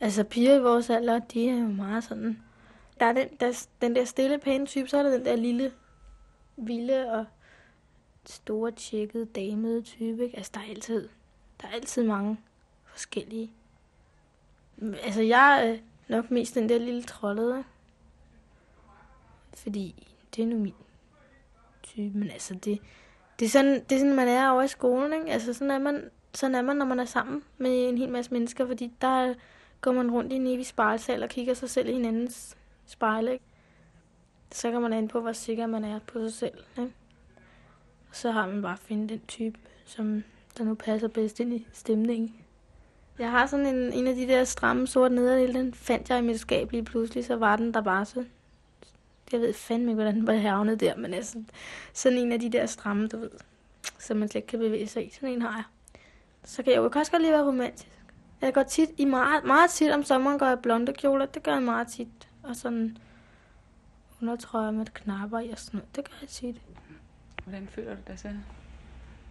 Altså piger i vores alder, de er jo meget sådan... Der er den der, den der stille, pæne type, så er der den der lille, vilde og store, tjekkede, damede type. Ikke? Altså der er altid, der er altid mange forskellige. Altså jeg er nok mest den der lille trollede. Fordi det er nu min type. Men altså det, det er, sådan, det er sådan, man er over i skolen. Ikke? Altså sådan er, man, sådan er man, når man er sammen med en hel masse mennesker. Fordi der går man rundt i en evig spejlsal og kigger sig selv i hinandens spejle. Ikke? Så kan man an på, hvor sikker man er på sig selv. Ikke? Og så har man bare at finde den type, som der nu passer bedst ind i stemningen. Jeg har sådan en, en af de der stramme sorte nederdele, den fandt jeg i mit skab lige pludselig, så var den der bare så. Jeg ved fandme ikke, hvordan den var havnet der, men altså, sådan en af de der stramme, du ved, som man slet ikke kan bevæge sig i. Sådan en har jeg. Så kan jeg jo også godt lige være romantisk. Jeg går tit, i meget, meget tit om sommeren går jeg blonde kjoler, det gør jeg meget tit. Og sådan undertrøjer med knapper i og sådan noget, det gør jeg tit. Hvordan føler du dig så?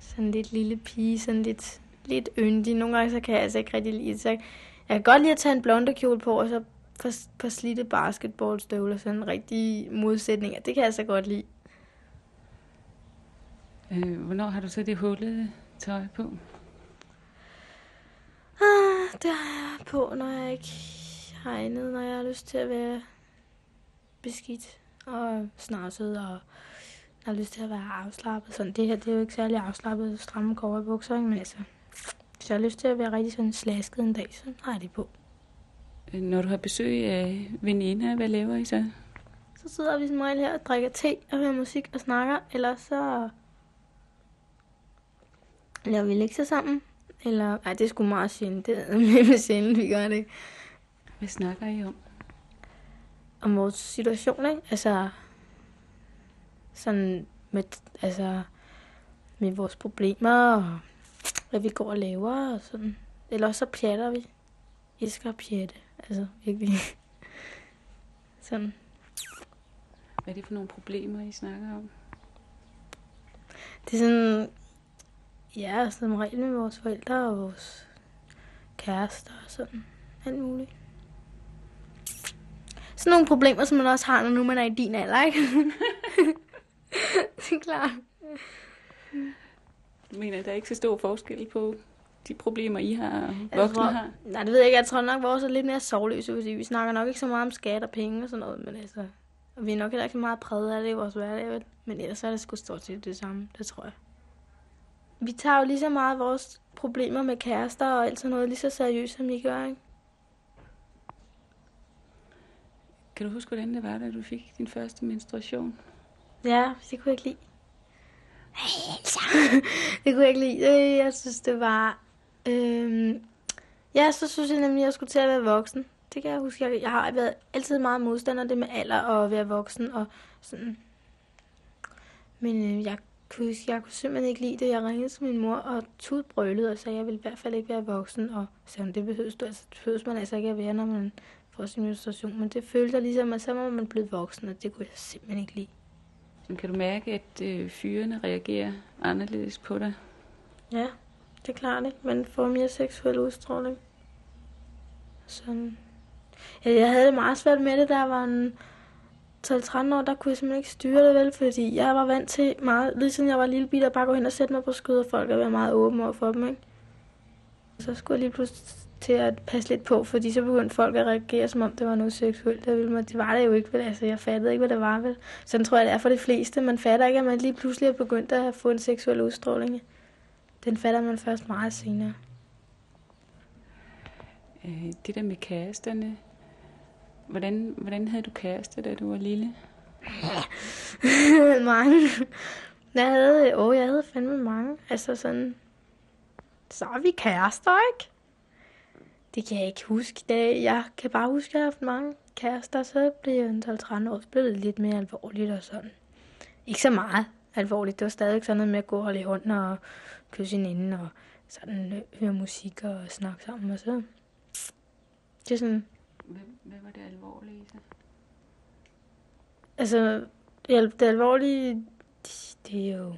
Sådan lidt lille pige, sådan lidt, lidt yndig. Nogle gange så kan jeg altså ikke rigtig lide så jeg kan godt lide at tage en blonde kjole på, og så på, på slidte basketballstøvler, sådan en rigtig modsætning. Det kan jeg så godt lide. Øh, hvornår har du så det hullede tøj på? Det har jeg på, når jeg ikke har andet, når jeg har lyst til at være beskidt og snavset og har lyst til at være afslappet. Sådan, det her det er jo ikke særlig afslappet stramme bukser, ikke? men altså, hvis jeg har lyst til at være rigtig sådan slasket en dag, så har jeg det på. Øh, når du har besøg af veninder, hvad laver I så? Så sidder vi som regel her og drikker te og hører musik og snakker, eller så laver vi lektier sammen. Eller, ej, det er sgu meget sjældent. Det er med sjældent, vi gør det. Hvad snakker I om? Om vores situation, ikke? Altså, sådan med, altså, med vores problemer, og hvad vi går og laver, og sådan. Eller så pjatter vi. Jeg skal pjatte, altså virkelig. sådan. Hvad er det for nogle problemer, I snakker om? Det er sådan, ja, som regel med vores forældre og vores kærester og sådan. Alt muligt. Sådan nogle problemer, som man også har, når nu man er i din alder, ikke? det er klart. Du mener, der er ikke så stor forskel på de problemer, I har og voksne tror, har? Nej, det ved jeg ikke. Jeg tror nok, vores er lidt mere sovløse, fordi vi snakker nok ikke så meget om skat og penge og sådan noget, men altså, og vi er nok heller ikke så meget præget af det i vores hverdag, men ellers er det sgu stort set det samme, det tror jeg. Vi tager jo lige så meget vores problemer med kærester og alt sådan noget lige så seriøst, som I gør, ikke? Kan du huske, hvordan det var, da du fik din første menstruation? Ja, det kunne jeg ikke lide. Altså, det kunne jeg ikke lide. Jeg synes, det var... Øhm, ja, så synes jeg nemlig, at jeg skulle til at være voksen. Det kan jeg huske. Jeg, jeg har været altid meget modstander det med alder og at være voksen og sådan. Men øh, jeg kunne, jeg kunne simpelthen ikke lide det. Jeg ringede til min mor og tudbrølede og sagde, at jeg ville i hvert fald ikke være voksen. Og så det behøves, du, altså, det behøves man altså ikke at være, når man får sin menstruation. Men det følte jeg ligesom, at så var man blevet voksen, og det kunne jeg simpelthen ikke lide. Kan du mærke, at øh, fyrene reagerer anderledes på dig? Ja, det er klart, ikke? Man får mere seksuel udstråling. Sådan. Ja, jeg havde det meget svært med det, der var en 12-13 år, der kunne jeg simpelthen ikke styre det vel, fordi jeg var vant til meget, lige siden jeg var lille bil, at bare gå hen og sætte mig på skød af folk og være meget åben over for dem, ikke? Så skulle jeg lige pludselig til at passe lidt på, fordi så begyndte folk at reagere, som om det var noget seksuelt. Det var det jo ikke, vel? Altså, jeg fattede ikke, hvad det var, vel? Sådan tror jeg, det er for de fleste. Man fatter ikke, at man lige pludselig er begyndt at få en seksuel udstråling. Den fatter man først meget senere. Øh, det der med kæresterne. Hvordan, hvordan havde du kæreste, da du var lille? mange. Jeg havde, åh, jeg havde fandme mange. Altså sådan, så er vi kærester, ikke? Det kan jeg ikke huske. Det, jeg kan bare huske, at jeg har haft mange kærester. Så blev jeg 12-13 år, så blev det lidt mere alvorligt og sådan. Ikke så meget alvorligt. Det var stadig sådan noget med at gå og holde i hånden og kysse hinanden og sådan øh, høre musik og snakke sammen og så. Det er sådan... Hvad, hvad var det alvorlige så? Altså, det, det alvorlige, det, det er jo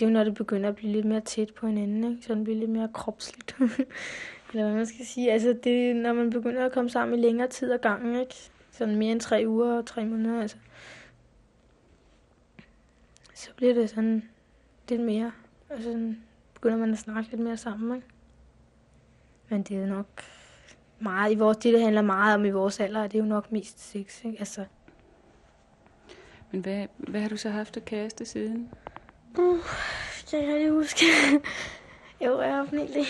det er jo, når det begynder at blive lidt mere tæt på hinanden, ikke? Så bliver lidt mere kropsligt. Eller hvad man skal sige. Altså, det, når man begynder at komme sammen i længere tid ad gangen, ikke? Sådan mere end tre uger og tre måneder, altså. Så bliver det sådan lidt mere. Altså, begynder man at snakke lidt mere sammen, ikke? Men det er nok meget i vores, det, det handler meget om i vores alder, det er jo nok mest sex, ikke? Altså, Men hvad, hvad har du så haft af kæreste siden? Uh, jeg kan ikke huske. jo, jeg har egentlig.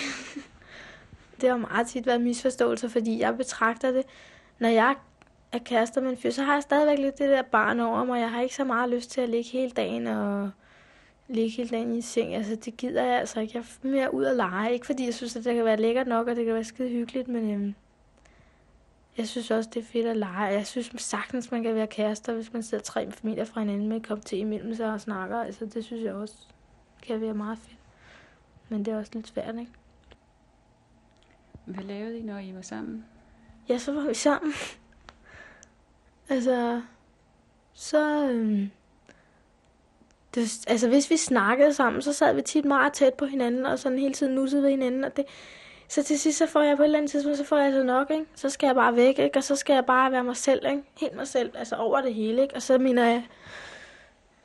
Det har meget tit været misforståelser, fordi jeg betragter det, når jeg er kærester med en fyr, så har jeg stadigvæk lidt det der barn over mig. Jeg har ikke så meget lyst til at ligge hele dagen og ligge hele dagen i seng. Altså, det gider jeg altså ikke. Jeg er mere ud at lege. Ikke fordi jeg synes, at det kan være lækkert nok, og det kan være skide hyggeligt, men øhm, jeg synes også, det er fedt at lege. Jeg synes sagtens, man kan være kærester, hvis man sidder tre familier fra hinanden med en kop te imellem sig og snakker. Altså, det synes jeg også kan være meget fedt. Men det er også lidt svært, ikke? Hvad lavede I, når I var sammen? Ja, så var vi sammen. altså, så... Øhm, det, altså, hvis vi snakkede sammen, så sad vi tit meget tæt på hinanden, og sådan hele tiden nussede ved hinanden, og det... Så til sidst, så får jeg på et eller andet tidspunkt, så får jeg så nok, ikke? Så skal jeg bare væk, ikke? Og så skal jeg bare være mig selv, ikke? Helt mig selv, altså over det hele, ikke? Og så mener jeg,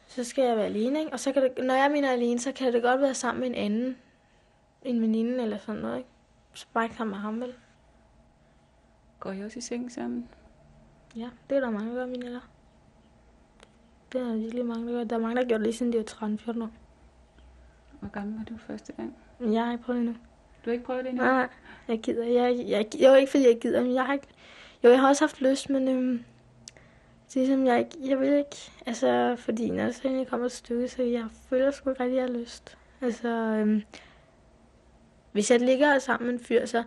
så skal jeg være alene, ikke? Og så kan det, når jeg mener alene, så kan det godt være sammen med en anden, en veninde eller sådan noget, ikke? Så bare ikke sammen med ham, vel? Går I også i seng sammen? Ja, det er der mange, der gør, mine alder. Det er der virkelig mange, der gør. Der er mange, der har gjort det lige siden de var 13-14 år. Hvor gammel var du første gang? Jeg har ikke prøvet det endnu. Du har ikke prøvet det endnu? Nej, jeg gider. Jeg, jeg, jo, ikke fordi jeg gider, men jeg har ikke... Jo, jeg har også haft lyst, men øhm, det er som jeg ikke... Jeg vil ikke... Altså, fordi når så egentlig kommer et stykke, så jeg føler sgu ikke rigtig, at jeg har lyst. Altså, øhm, hvis jeg ligger sammen med en fyr, så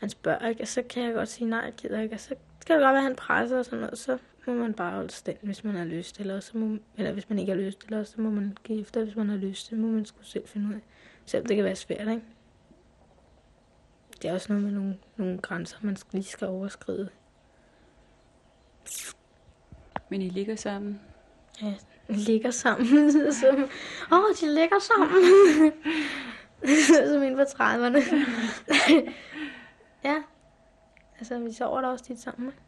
han spørger ikke, og så kan jeg godt sige nej, jeg gider ikke. Og så kan det godt være, at han presser og sådan noget, så må man bare holde stand, hvis man har lyst, eller, så må, eller hvis man ikke har lyst, eller så må man give efter, hvis man har lyst. Det må man sgu selv finde ud af. Selvom det kan være svært, ikke? Det er også noget med nogle, nogle grænser, man lige skal overskride. Men I ligger sammen? Ja, ligger sammen. Som, åh, oh, de ligger sammen. Som en på 30'erne. ja. Altså, vi sover da også tit sammen. ikke?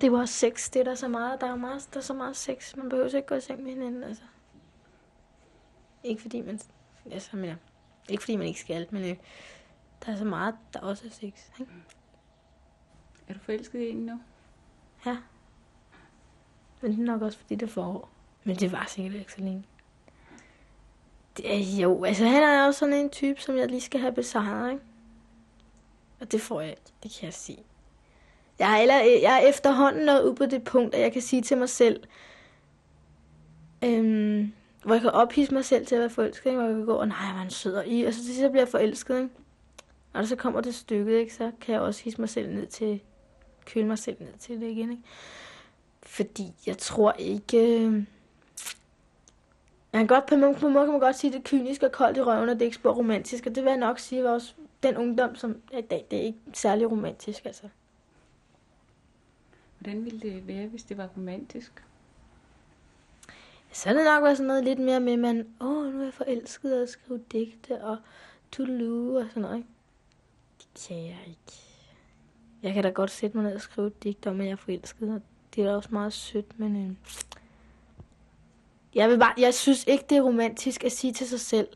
Det var også sex, det er der så meget. Der er, meget, der er så meget sex. Man behøver ikke gå i seng med hinanden, altså. Ikke fordi man... Altså, men, ikke fordi man ikke skal, men øh, der er så meget, der også er sex. Ikke? Er du forelsket i en nu? Ja. Men det er nok også, fordi det er forår. Men det var sikkert ikke så længe. Det er, jo, altså han er også sådan en type, som jeg lige skal have besejret, ikke? Og det får jeg ikke, det kan jeg sige. Jeg er, eller, jeg er efterhånden nået ud på det punkt, at jeg kan sige til mig selv, øhm, hvor jeg kan ophisse mig selv til at være forelsket, ikke? hvor jeg kan gå, og nej, hvor er han sød i, og så til sidst bliver jeg forelsket, ikke? Når så kommer det stykket, ikke? så kan jeg også hisse mig selv ned til, køle mig selv ned til det igen, ikke? Fordi jeg tror ikke... Øh... Man kan godt, på en måde på kan man godt sige, at det er kynisk og koldt i røven, og det er ikke spor romantisk. Og det vil jeg nok sige, var også den ungdom, som er i dag, det er ikke særlig romantisk, altså. Hvordan ville det være, hvis det var romantisk? Så det nok været sådan noget lidt mere med, at man, åh, nu er jeg forelsket og skrive digte og toodaloo og sådan noget, ikke? Det kan jeg ikke. Jeg kan da godt sætte mig ned og skrive et digt om, at jeg er forelsket, og det er da også meget sødt, men øh, jeg, vil bare, jeg synes ikke, det er romantisk at sige til sig selv,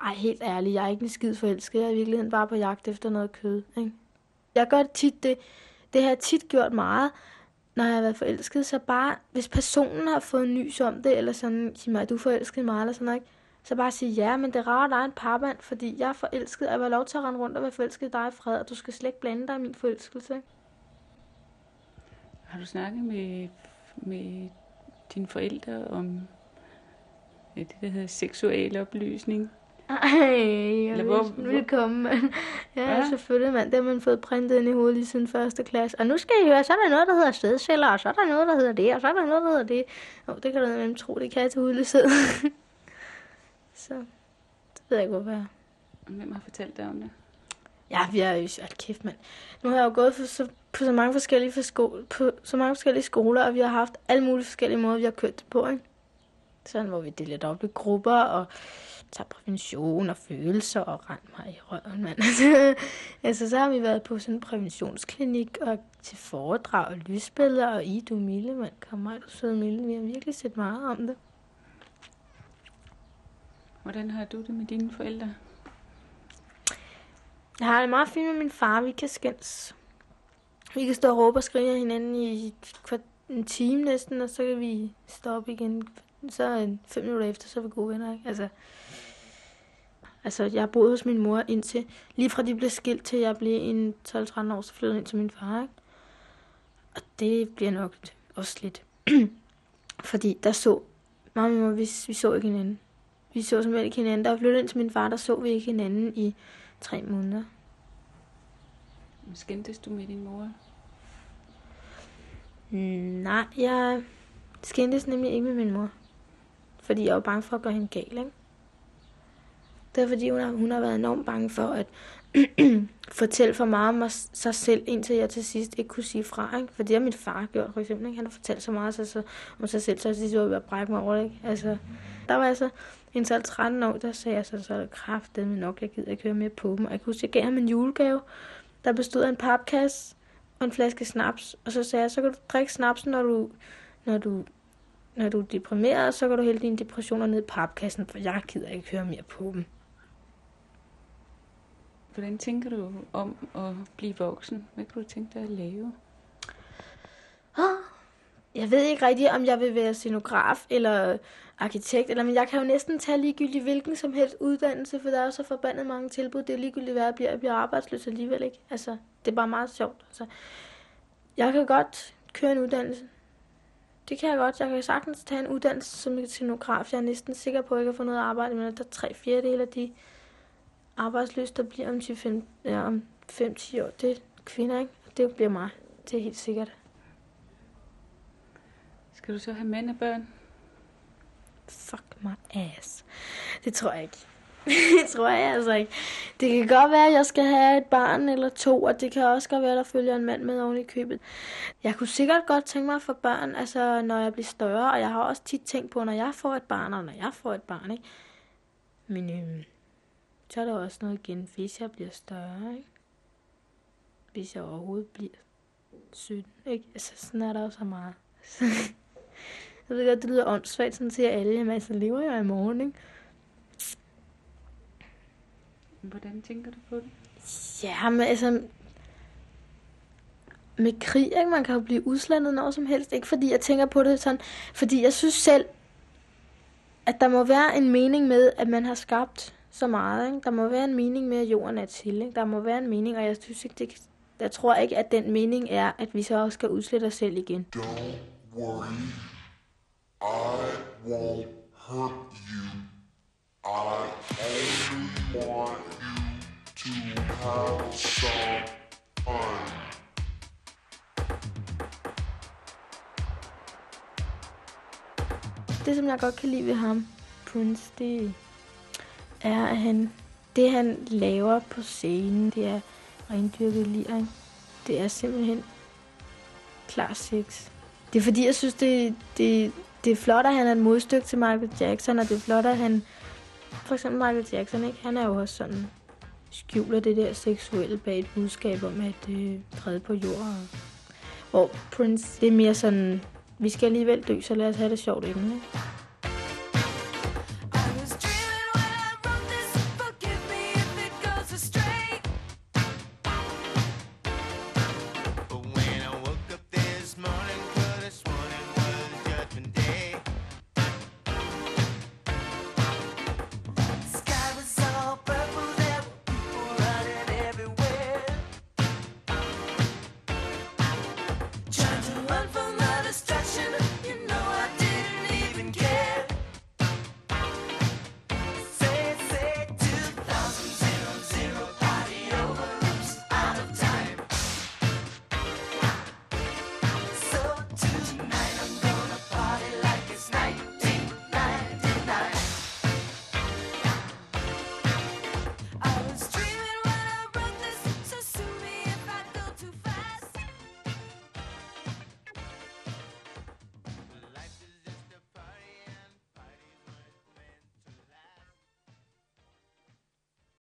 ej, helt ærligt, jeg er ikke en skid forelsket, jeg er i virkeligheden bare på jagt efter noget kød, ikke? Jeg gør det tit, det, det har jeg tit gjort meget, når jeg har været forelsket, så bare, hvis personen har fået nys om det, eller sådan, sig mig, er du forelsket mig, eller sådan noget, ikke? så bare sige, ja, men det er rart, at der er en parband, fordi jeg er forelsket, og jeg vil lov til at rende rundt og være forelsket i dig, Fred, og du skal slet ikke blande dig i min forelskelse, ikke? Har du snakket med, med dine forældre om ja, det, der hedder seksuel oplysning? Ej, jeg hvor- ville komme, mand. Ja, Ja. selvfølgelig, mand. Det har man fået printet ind i hovedet lige siden første klasse. Og nu skal I høre, så er der noget, der hedder stedceller, og så er der noget, der hedder det, og så er der noget, der hedder det. Jo, det kan du nemlig tro, det kan jeg til hudløshed. så, det ved jeg ikke, hvorfor jeg. Hvem har fortalt dig om det? Ja, vi er jo hold kæft, mand. Nu har jeg jo gået for så, på så mange forskellige for sko- på så mange forskellige skoler, og vi har haft alle mulige forskellige måder, vi har kørt det på, ikke? Sådan, hvor vi deler det op i grupper, og tager prævention og følelser og rent mig i røven, mand. Altså, så har vi været på sådan en præventionsklinik og til foredrag og lysbilleder, og I, du Mille, mand, kom mig, du søde Mille. Vi har virkelig set meget om det. Hvordan har du det med dine forældre? Jeg har det meget fint med min far. Vi kan skændes. Vi kan stå og råbe og skrige af hinanden i en time næsten, og så kan vi stoppe igen. Så fem minutter efter, så er vi gode venner. Ikke? Altså, altså, jeg har boet hos min mor indtil, lige fra de blev skilt til jeg blev en 12-13 år, så flyttede ind til min far. Ikke? Og det bliver nok også lidt. Fordi der så, mamma og mor, vi, vi så ikke hinanden. Vi så simpelthen ikke hinanden. Der flyttede ind til min far, der så vi ikke hinanden i tre måneder. Skændtes du med din mor? Nej, jeg skændtes nemlig ikke med min mor. Fordi jeg var bange for at gøre hende gal, ikke? Det er fordi, hun har, hun har været enormt bange for at fortælle for meget om sig selv, indtil jeg til sidst ikke kunne sige fra. Ikke? For det har min far gjort, for eksempel. Ikke? Han har fortalt så meget sig, så, om sig selv, så jeg sidst var ved at brække mig over det. Ikke? Altså, der var jeg så en 13 år, der sagde jeg så, så er det kraftet nok, jeg gider ikke høre mere på dem. Og jeg kunne huske, jeg gav ham en julegave, der bestod af en papkasse og en flaske snaps. Og så sagde jeg, så kan du drikke snapsen, når du, når du, når du er deprimeret, så kan du hælde dine depressioner ned i papkassen, for jeg gider ikke høre mere på dem. Hvordan tænker du om at blive voksen? Hvad kunne du tænke dig at lave? Ah, jeg ved ikke rigtigt, om jeg vil være scenograf eller arkitekt, eller, men jeg kan jo næsten tage ligegyldigt hvilken som helst uddannelse, for der er jo så forbandet mange tilbud. Det er ligegyldigt, hvad jeg bliver, jeg bliver arbejdsløs alligevel, ikke? Altså, det er bare meget sjovt. Altså, jeg kan godt køre en uddannelse. Det kan jeg godt. Jeg kan sagtens tage en uddannelse som scenograf. Jeg er næsten sikker på, at jeg kan få noget arbejde, men der er tre fjerdedele af de arbejdsløse, der bliver om 5-10 ja, om år. Det er kvinder, ikke? Det bliver mig. Det er helt sikkert. Skal du så have mænd og børn? Fuck my ass. Det tror jeg ikke det tror jeg altså ikke. Det kan godt være, at jeg skal have et barn eller to, og det kan også godt være, at der følger en mand med oven i købet. Jeg kunne sikkert godt tænke mig at få børn, altså når jeg bliver større, og jeg har også tit tænkt på, når jeg får et barn, og når jeg får et barn, ikke? Men øhm, så er der også noget igen, hvis jeg bliver større, ikke? Hvis jeg overhovedet bliver 17, ikke? Altså sådan er der jo så meget. Jeg ved godt, det lyder åndssvagt, sådan siger alle, men så lever jeg i morgen, ikke? Hvordan tænker du på det? Ja, men altså... Med krig, ikke? Man kan jo blive udslandet når som helst. Ikke fordi jeg tænker på det sådan... Fordi jeg synes selv, at der må være en mening med, at man har skabt så meget. Ikke? Der må være en mening med, at jorden er til. Ikke? Der må være en mening, og jeg synes ikke, det, jeg tror ikke, at den mening er, at vi så også skal udslette os selv igen. Don't worry. Som jeg godt kan lide ved ham, Prince, det er, at han, det, han laver på scenen, det er rendyrket liring. Det er simpelthen klar sex. Det er fordi, jeg synes, det, det, det er flot, at han er et modstykke til Michael Jackson, og det er flot, at han... For eksempel Michael Jackson, ikke? Han er jo også sådan skjuler det der seksuelle bag et budskab om at øh, fred på jorden. Hvor Prince, det er mere sådan, vi skal alligevel dø, så lad os have det sjovt inden, ikke?